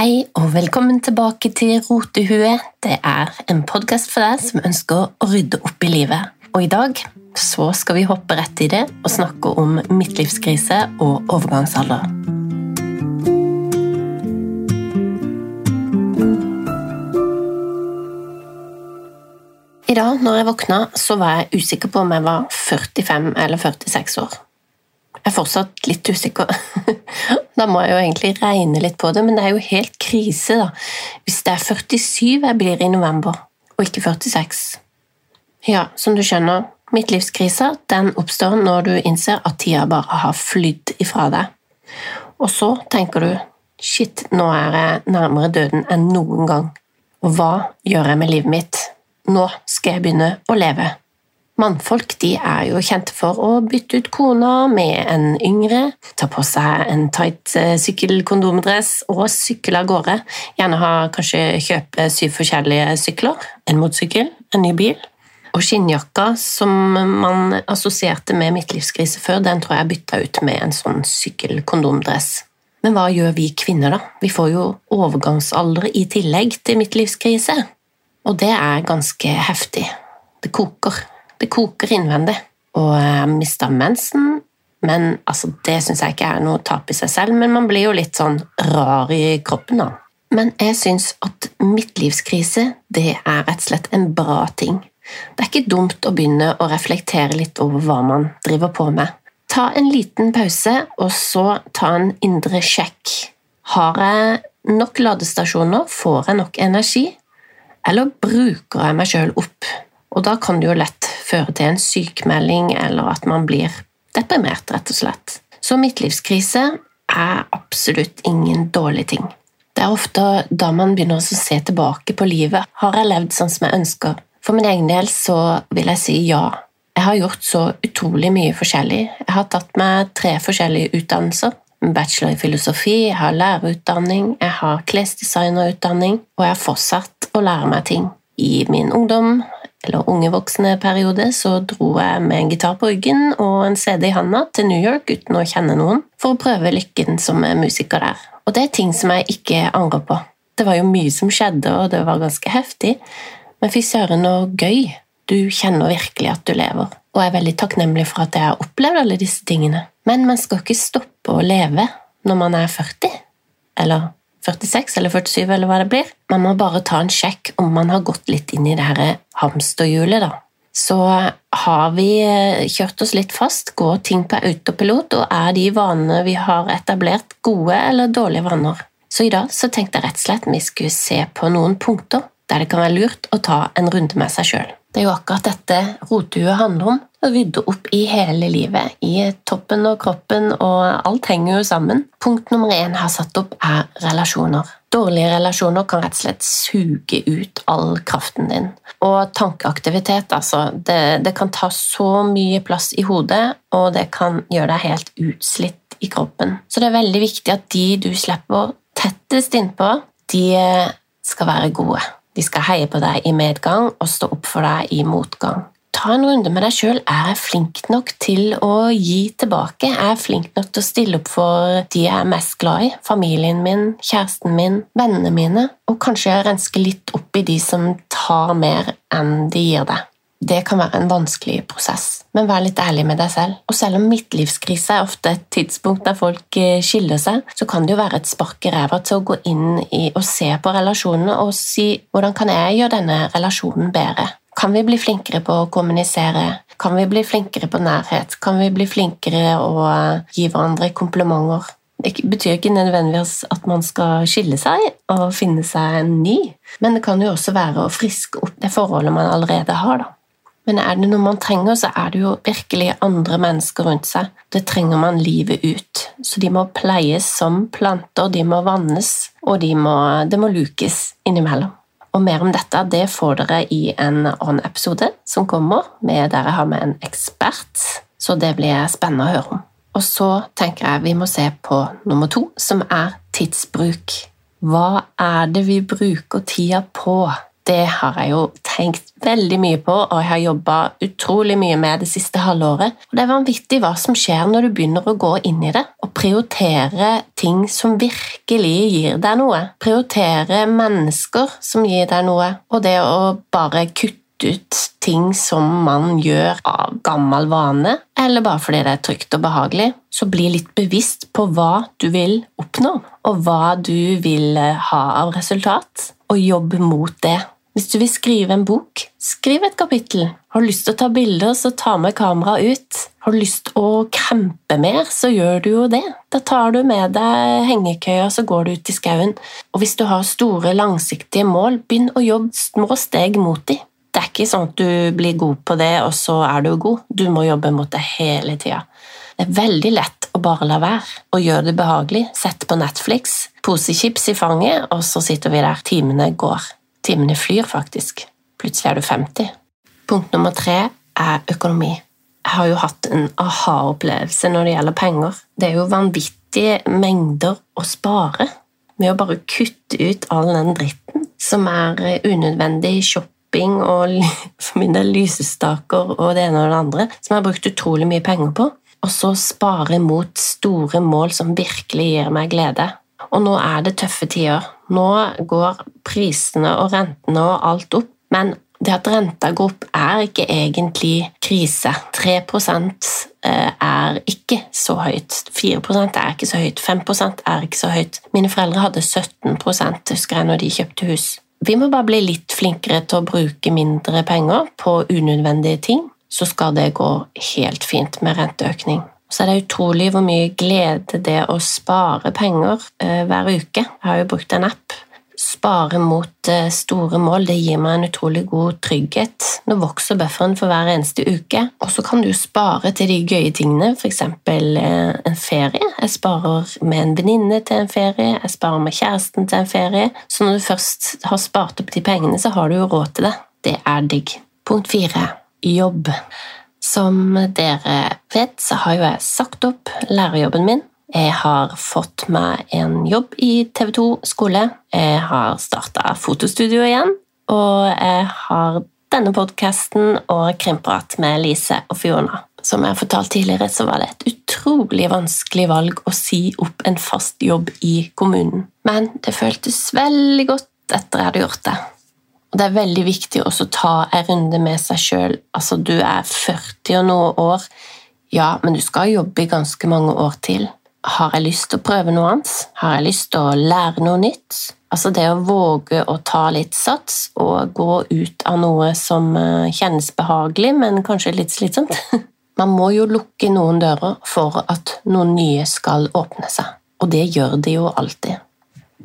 Hei og velkommen tilbake til Rotehue. Det er en podkast for deg som ønsker å rydde opp i livet. Og i dag så skal vi hoppe rett i det og snakke om midtlivskrise og overgangsalder. I dag når jeg våkna, så var jeg usikker på om jeg var 45 eller 46 år. Jeg er fortsatt litt usikker. Da må jeg jo egentlig regne litt på det, men det er jo helt krise da, hvis det er 47 jeg blir i november, og ikke 46. Ja, som du skjønner, midtlivskrisa den oppstår når du innser at tida bare har flydd ifra deg. Og så tenker du shit, nå er jeg nærmere døden enn noen gang. Og hva gjør jeg med livet mitt? Nå skal jeg begynne å leve. Mannfolk er jo kjente for å bytte ut kona med en yngre, ta på seg en tight eh, sykkelkondomdress og sykle av gårde. Gjerne ha, kanskje kjøpe syv forskjellige sykler, en motorsykkel, en ny bil. Og skinnjakka som man assosierte med midtlivskrise før, den tror jeg bytta ut med en sånn sykkelkondomdress. Men hva gjør vi kvinner, da? Vi får jo overgangsalder i tillegg til midtlivskrise. Og det er ganske heftig. Det koker. Det koker innvendig. Og jeg mista mensen, men altså, det syns jeg ikke er noe tap i seg selv, men man blir jo litt sånn rar i kroppen, da. Men jeg syns at midtlivskrise det er rett og slett en bra ting. Det er ikke dumt å begynne å reflektere litt over hva man driver på med. Ta en liten pause, og så ta en indre sjekk. Har jeg nok ladestasjoner? Får jeg nok energi? Eller bruker jeg meg sjøl opp? Og da kan det jo lett føre til en sykemelding eller at man blir deprimert, rett og slett. Så midtlivskrise er absolutt ingen dårlig ting. Det er ofte da man begynner å se tilbake på livet. Har jeg levd sånn som jeg ønsker? For min egen del så vil jeg si ja. Jeg har gjort så utrolig mye forskjellig. Jeg har tatt meg tre forskjellige utdannelser. Bachelor i filosofi, jeg har lærerutdanning, jeg har klesdesignerutdanning, og jeg har fortsatt å lære meg ting. I min ungdom eller unge voksne-periode så dro jeg med en gitar på ryggen og en CD i handa til New York uten å kjenne noen, for å prøve lykken som musiker der. Og det er ting som jeg ikke angrer på. Det var jo mye som skjedde, og det var ganske heftig, men fy søren og gøy. Du kjenner virkelig at du lever, og jeg er veldig takknemlig for at jeg har opplevd alle disse tingene. Men man skal ikke stoppe å leve når man er 40, eller 46 eller 47, eller hva det blir. Man må bare ta en sjekk om man har gått litt inn i det her hamsterhjulet, da. Så har vi eh, kjørt oss litt fast, går ting på autopilot, og er de vanene vi har etablert, gode eller dårlige vaner? Så i dag så tenkte jeg rett og slett vi skulle se på noen punkter der det kan være lurt å ta en runde med seg sjøl. Det er jo akkurat dette rotehuet handler om. Å rydde opp i hele livet. I toppen og kroppen, og alt henger jo sammen. Punkt nummer én jeg har satt opp, er relasjoner. Dårlige relasjoner kan rett og slett suge ut all kraften din. Og tankeaktivitet, altså. Det, det kan ta så mye plass i hodet, og det kan gjøre deg helt utslitt i kroppen. Så det er veldig viktig at de du slipper tettest innpå, de skal være gode. De skal heie på deg i medgang og stå opp for deg i motgang. Ta en runde med deg sjøl. Er jeg flink nok til å gi tilbake? Er jeg flink nok til å stille opp for de jeg er mest glad i? Familien min, kjæresten min, vennene mine? Og kanskje renske litt opp i de som tar mer enn de gir deg. Det kan være en vanskelig prosess, men vær litt ærlig med deg selv. Og selv om midtlivskrise er ofte et tidspunkt der folk eh, skiller seg, så kan det jo være et spark i ræva til å gå inn i og se på relasjonene og si hvordan kan jeg gjøre denne relasjonen bedre? Kan vi bli flinkere på å kommunisere? Kan vi bli flinkere på nærhet? Kan vi bli flinkere å gi hverandre komplimenter? Det betyr ikke nødvendigvis at man skal skille seg og finne seg en ny, men det kan jo også være å friske opp det forholdet man allerede har. da. Men er det noe man trenger, så er det jo virkelig andre mennesker rundt seg. Det trenger man livet ut. Så de må pleies som planter, de må vannes, og de må, det må lukes innimellom. Og mer om dette det får dere i en annen episode som kommer, med der jeg har med en ekspert. Så det blir spennende å høre om. Og så tenker jeg vi må se på nummer to, som er tidsbruk. Hva er det vi bruker tida på? Det har jeg jo tenkt veldig mye på, og jeg har jobba utrolig mye med det siste halvåret. Og det er vanvittig hva som skjer når du begynner å gå inn i det, og prioritere ting som virkelig gir deg noe. Prioritere mennesker som gir deg noe, og det å bare kutte ut ting som man gjør av gammel vane, eller bare fordi det er trygt og behagelig. Så bli litt bevisst på hva du vil oppnå, og hva du vil ha av resultat, og jobb mot det. Hvis du vil skrive en bok, skriv et kapittel. Har du lyst til å ta bilder, så ta med kameraet ut. Har du lyst til å campe mer, så gjør du jo det. Da tar du med deg hengekøya, så går du ut i skauen. Og hvis du har store, langsiktige mål, begynn å jobbe små steg mot dem. Det er ikke sånn at du blir god på det, og så er du god. Du må jobbe mot det hele tida. Det er veldig lett å bare la være og gjøre det behagelig. Sette på Netflix, posechips i fanget, og så sitter vi der. Timene går. Timene flyr, faktisk. Plutselig er du 50. Punkt nummer tre er økonomi. Jeg har jo hatt en aha-opplevelse når det gjelder penger. Det er jo vanvittige mengder å spare med å bare kutte ut all den dritten som er unødvendig shopping og for min del lysestaker og det ene og det andre, som jeg har brukt utrolig mye penger på, og så spare mot store mål som virkelig gir meg glede. Og nå er det tøffe tider. Nå går prisene og rentene og alt opp, men det at renta går opp, er ikke egentlig krise. 3 eh, er ikke så høyt. 4% er ikke så høyt. 5% er ikke så høyt. Mine foreldre hadde 17 husker jeg, når de kjøpte hus. Vi må bare bli litt flinkere til å bruke mindre penger på unødvendige ting, så skal det gå helt fint med renteøkning. Så er det utrolig hvor mye glede det å spare penger eh, hver uke. Jeg har jo brukt en app. Spare mot eh, store mål det gir meg en utrolig god trygghet. Nå vokser bufferen for hver eneste uke. Og så kan du spare til de gøye tingene, f.eks. Eh, en ferie. Jeg sparer med en venninne til en ferie, jeg sparer med kjæresten til en ferie. Så når du først har spart opp de pengene, så har du jo råd til det. Det er digg. Punkt fire jobb. Som dere vet, så har jo jeg sagt opp lærerjobben min. Jeg har fått meg en jobb i TV 2 skole. Jeg har starta fotostudio igjen. Og jeg har denne podkasten og Krimprat med Lise og Fiona. Som jeg har fortalt tidligere, så var det et utrolig vanskelig valg å si opp en fast jobb i kommunen. Men det føltes veldig godt etter jeg hadde gjort det. Og Det er veldig viktig også å ta en runde med seg sjøl. Altså, du er 40 og noe år, ja, men du skal jobbe i ganske mange år til. Har jeg lyst til å prøve noe annet? Har jeg lyst til å lære noe nytt? Altså det å våge å ta litt sats og gå ut av noe som eh, kjennes behagelig, men kanskje litt slitsomt. Man må jo lukke noen dører for at noen nye skal åpne seg, og det gjør de jo alltid.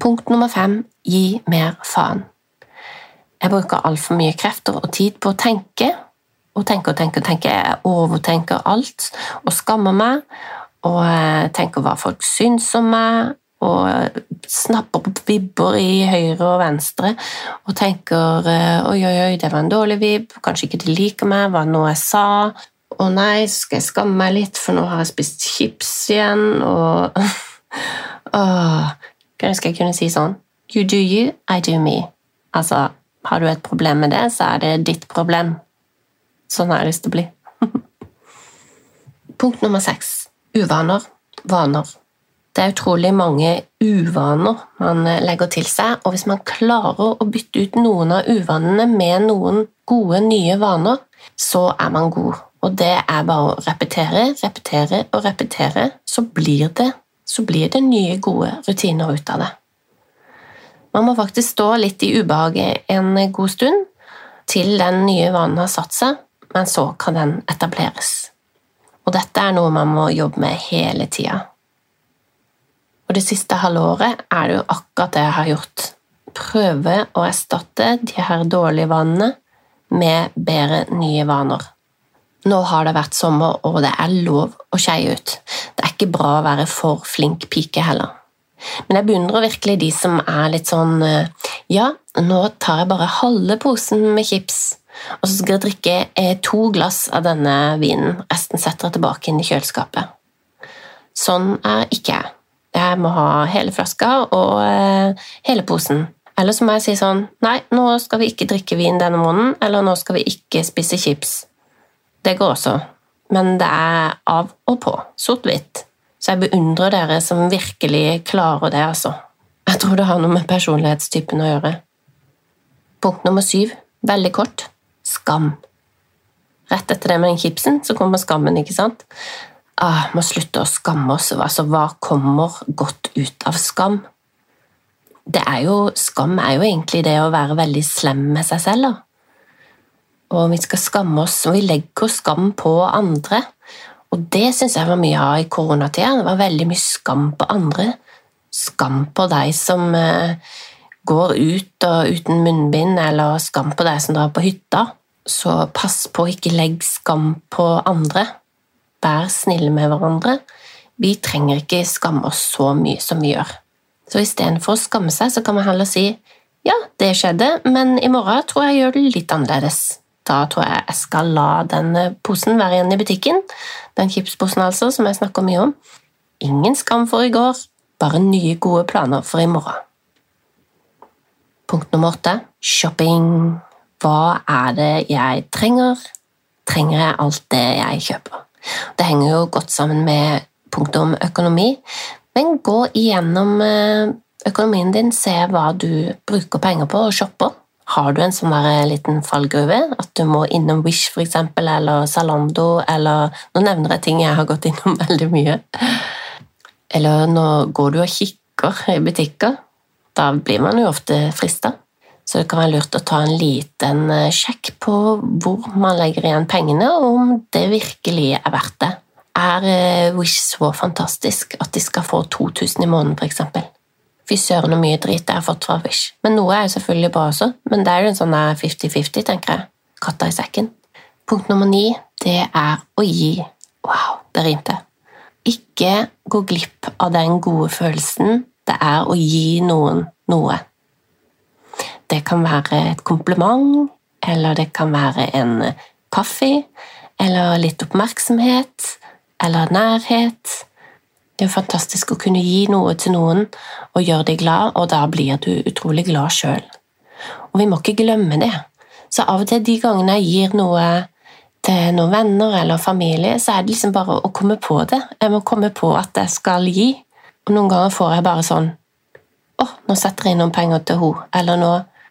Punkt nummer fem gi mer faen. Jeg bruker altfor mye krefter og tid på å tenke. Og tenke og tenke og tenke. Jeg overtenker alt og skammer meg. Og tenker hva folk syns om meg. Og snapper på vibber i høyre og venstre og tenker oi, oi, oi, det var en dårlig vibb, kanskje ikke de liker meg, det noe jeg sa? Å nei, skal jeg skamme meg litt, for nå har jeg spist chips igjen, og Åh, Kanskje jeg kunne si sånn You do you, I do me. Altså, har du et problem med det, så er det ditt problem. Sånn har jeg lyst til å bli. Punkt nummer seks uvaner. Vaner. Det er utrolig mange uvaner man legger til seg, og hvis man klarer å bytte ut noen av uvanene med noen gode, nye vaner, så er man god. Og det er bare å repetere, repetere og repetere, så blir det, så blir det nye, gode rutiner ut av det. Man må faktisk stå litt i ubehaget en god stund til den nye vanen har satt seg, men så kan den etableres. Og dette er noe man må jobbe med hele tida. Og det siste halvåret er det jo akkurat det jeg har gjort. Prøve å erstatte de her dårlige vanene med bedre nye vaner. Nå har det vært sommer, og det er lov å skeie ut. Det er ikke bra å være for flink pike heller. Men jeg beundrer virkelig de som er litt sånn eh, Ja, nå tar jeg bare halve posen med chips, og så skal jeg drikke eh, to glass av denne vinen. Resten setter jeg tilbake inn i kjøleskapet. Sånn er ikke jeg. Jeg må ha hele flaska og eh, hele posen. Eller så må jeg si sånn Nei, nå skal vi ikke drikke vin denne måneden, eller nå skal vi ikke spise chips. Det går også, men det er av og på. Sort-hvitt. Så jeg beundrer dere som virkelig klarer det, altså. Jeg tror det har noe med personlighetstypen å gjøre. Punkt nummer syv, veldig kort, skam. Rett etter det med den kipsen så kommer skammen, ikke sant? Ah, må slutte å skamme oss. Altså, hva kommer godt ut av skam? det er jo, Skam er jo egentlig det å være veldig slem med seg selv. Og vi skal skamme oss, og vi legger skam på andre. Og det syns jeg var mye av i koronatida. Det var veldig mye skam på andre. Skam på deg som eh, går ut og uten munnbind, eller skam på deg som drar på hytta. Så pass på å ikke legge skam på andre. Vær snille med hverandre. Vi trenger ikke skamme oss så mye som vi gjør. Så istedenfor å skamme seg, så kan man heller si ja, det skjedde, men i morgen tror jeg jeg gjør det litt annerledes. Da tror jeg jeg skal la den posen være igjen i butikken, den chipsposen altså, som jeg snakker mye om. Ingen skam for i går, bare nye, gode planer for i morgen. Punkt nummer åtte shopping. Hva er det jeg trenger? Trenger jeg alt det jeg kjøper? Det henger jo godt sammen med punktet om økonomi, men gå igjennom eh, økonomien din, se hva du bruker penger på og shopper. Har du en sånn eh, liten fallgruve, at du må innom Wish for eksempel, eller Zalando, eller Nå nevner jeg ting jeg har gått innom veldig mye. Eller nå går du og kikker i butikker. Da blir man jo ofte frista. Så det kan være lurt å ta en liten eh, sjekk på hvor man legger igjen pengene, og om det virkelig er verdt det er eh, Wish så fantastisk at de skal få 2000 i måneden, f.eks. Fy søren så mye drit jeg har fått fra Wish. Men noe er jo selvfølgelig bra også, men det er jo en sånn 50-50, tenker jeg. Katta i sekken. Punkt nummer ni, det er å gi. Wow, det rimte. Ikke gå glipp av den gode følelsen det er å gi noen noe. Det kan være et kompliment, eller det kan være en kaffe, eller litt oppmerksomhet, eller nærhet. Det er fantastisk å kunne gi noe til noen og gjøre deg glad, og da blir du utrolig glad sjøl. Og vi må ikke glemme det. Så av og til de gangene jeg gir noe til noen venner eller familie, så er det liksom bare å komme på det. Jeg må komme på at jeg skal gi. Og noen ganger får jeg bare sånn Å, oh, nå setter jeg inn noen penger til henne. Eller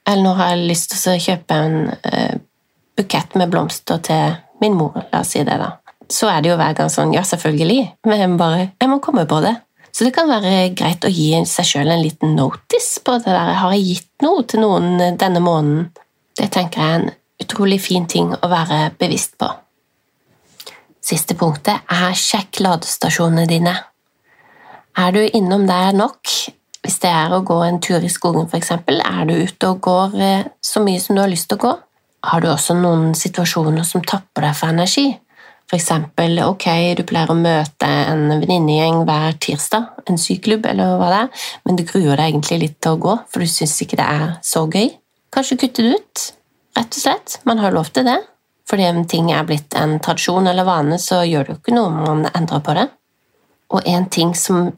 eller nå har jeg lyst til å kjøpe en eh, bukett med blomster til min mor. La oss si det, da så er det jo hver gang sånn Ja, selvfølgelig, men jeg må bare Jeg må komme på det. Så det kan være greit å gi seg sjøl en liten notice på det der. Har jeg gitt noe til noen denne måneden? Det tenker jeg er en utrolig fin ting å være bevisst på. Siste punktet er sjekk ladestasjonene dine. Er du innom der nok? Hvis det er å gå en tur i skogen, f.eks., er du ute og går eh, så mye som du har lyst til å gå? Har du også noen situasjoner som tapper deg for energi? Eksempel, ok, du pleier å møte en venninnegjeng hver tirsdag, en syklubb eller hva det er, men du gruer deg egentlig litt til å gå, for du syns ikke det er så gøy. Kanskje kutte det ut, rett og slett. Man har lov til det. Fordi om ting er blitt en tradisjon eller vane, så gjør det jo ikke noe om man endrer på det. Og en ting som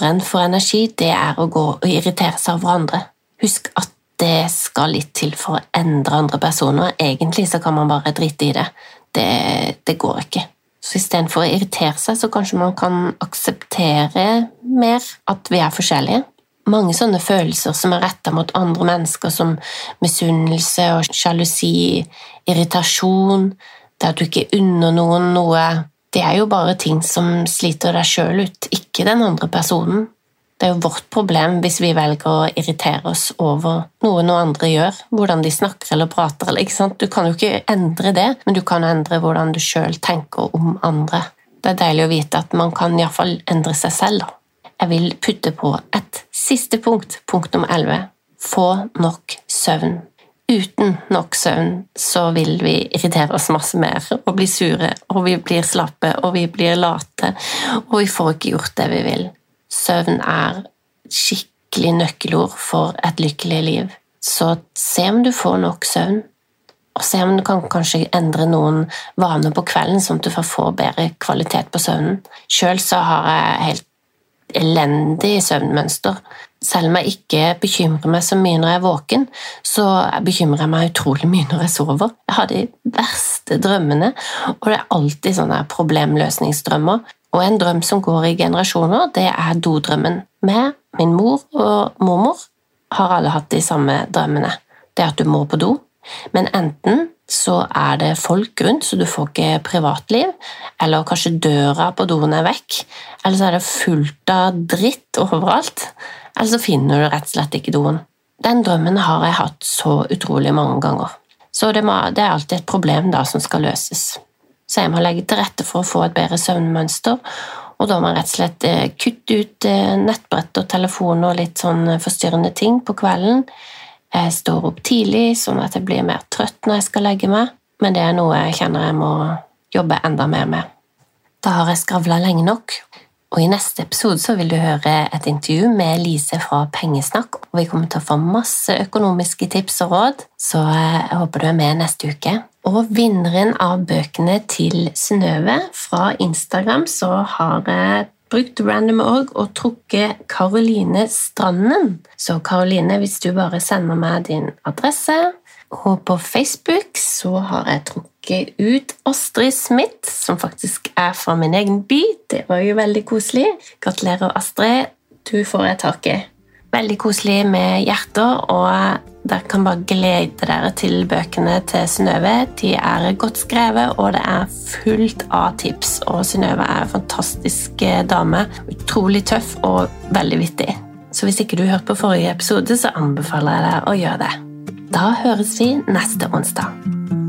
en for energi, det er å gå og irritere seg over andre. Husk at det skal litt til for å endre andre personer. Egentlig så kan man bare drite i det det, det går ikke. Så istedenfor å irritere seg, så kanskje man kan akseptere mer at vi er forskjellige. Mange sånne følelser som er retta mot andre mennesker, som misunnelse og sjalusi, irritasjon, det at du ikke unner noen noe, det er jo bare ting som sliter deg sjøl ut, ikke den andre personen. Det er jo vårt problem hvis vi velger å irritere oss over noe noen andre gjør, hvordan de snakker eller prater. Eller, du kan jo ikke endre det, men du kan endre hvordan du sjøl tenker om andre. Det er deilig å vite at man kan iallfall endre seg selv. Jeg vil putte på et siste punkt, punkt nummer 11. Få nok søvn. Uten nok søvn så vil vi irritere oss masse mer og bli sure, og vi blir slappe og vi blir late, og vi får ikke gjort det vi vil. Søvn er skikkelig nøkkelord for et lykkelig liv. Så se om du får nok søvn, og se om du kan kanskje endre noen vaner på kvelden, sånn at du får få bedre kvalitet på søvnen. Sjøl så har jeg helt elendig søvnmønster, Selv om jeg ikke bekymrer meg så mye når jeg er våken, så bekymrer jeg meg utrolig mye når jeg sover. Jeg har de verste drømmene, og det er alltid sånne problemløsningsdrømmer. Og en drøm som går i generasjoner, det er dodrømmen. Med min mor og mormor har alle hatt de samme drømmene. Det at du må på do, men enten så er det folk rundt, så du får ikke privatliv, eller kanskje døra på doen er vekk, eller så er det fullt av dritt overalt, eller så finner du rett og slett ikke doen. Den drømmen har jeg hatt så utrolig mange ganger. Så det, må, det er alltid et problem da som skal løses. Så jeg må legge til rette for å få et bedre søvnmønster, og da må jeg rett og slett eh, kutte ut eh, nettbrett og telefon og litt sånn forstyrrende ting på kvelden. Jeg står opp tidlig, sånn at jeg blir mer trøtt når jeg skal legge meg, men det er noe jeg kjenner jeg må jobbe enda mer med. Da har jeg skravla lenge nok, og i neste episode så vil du høre et intervju med Lise fra Pengesnakk, og vi kommer til å få masse økonomiske tips og råd, så jeg håper du er med neste uke. Og vinneren av bøkene til Synnøve fra Instagram, så har jeg brukt random.org og trukket Karoline Stranden. Så Karoline, hvis du bare sender meg din adresse Og på Facebook så har jeg trukket ut Astrid Smith, som faktisk er fra min egen by. Det var jo veldig koselig. Gratulerer, Astrid. Du får jeg tak i. Veldig koselig med hjerter, og dere kan bare glede dere til bøkene til Synnøve. De er godt skrevet, og det er fullt av tips. Og Synnøve er en fantastisk eh, dame. Utrolig tøff og veldig vittig. Så hvis ikke du hørte på forrige episode, så anbefaler jeg deg å gjøre det. Da høres vi neste onsdag.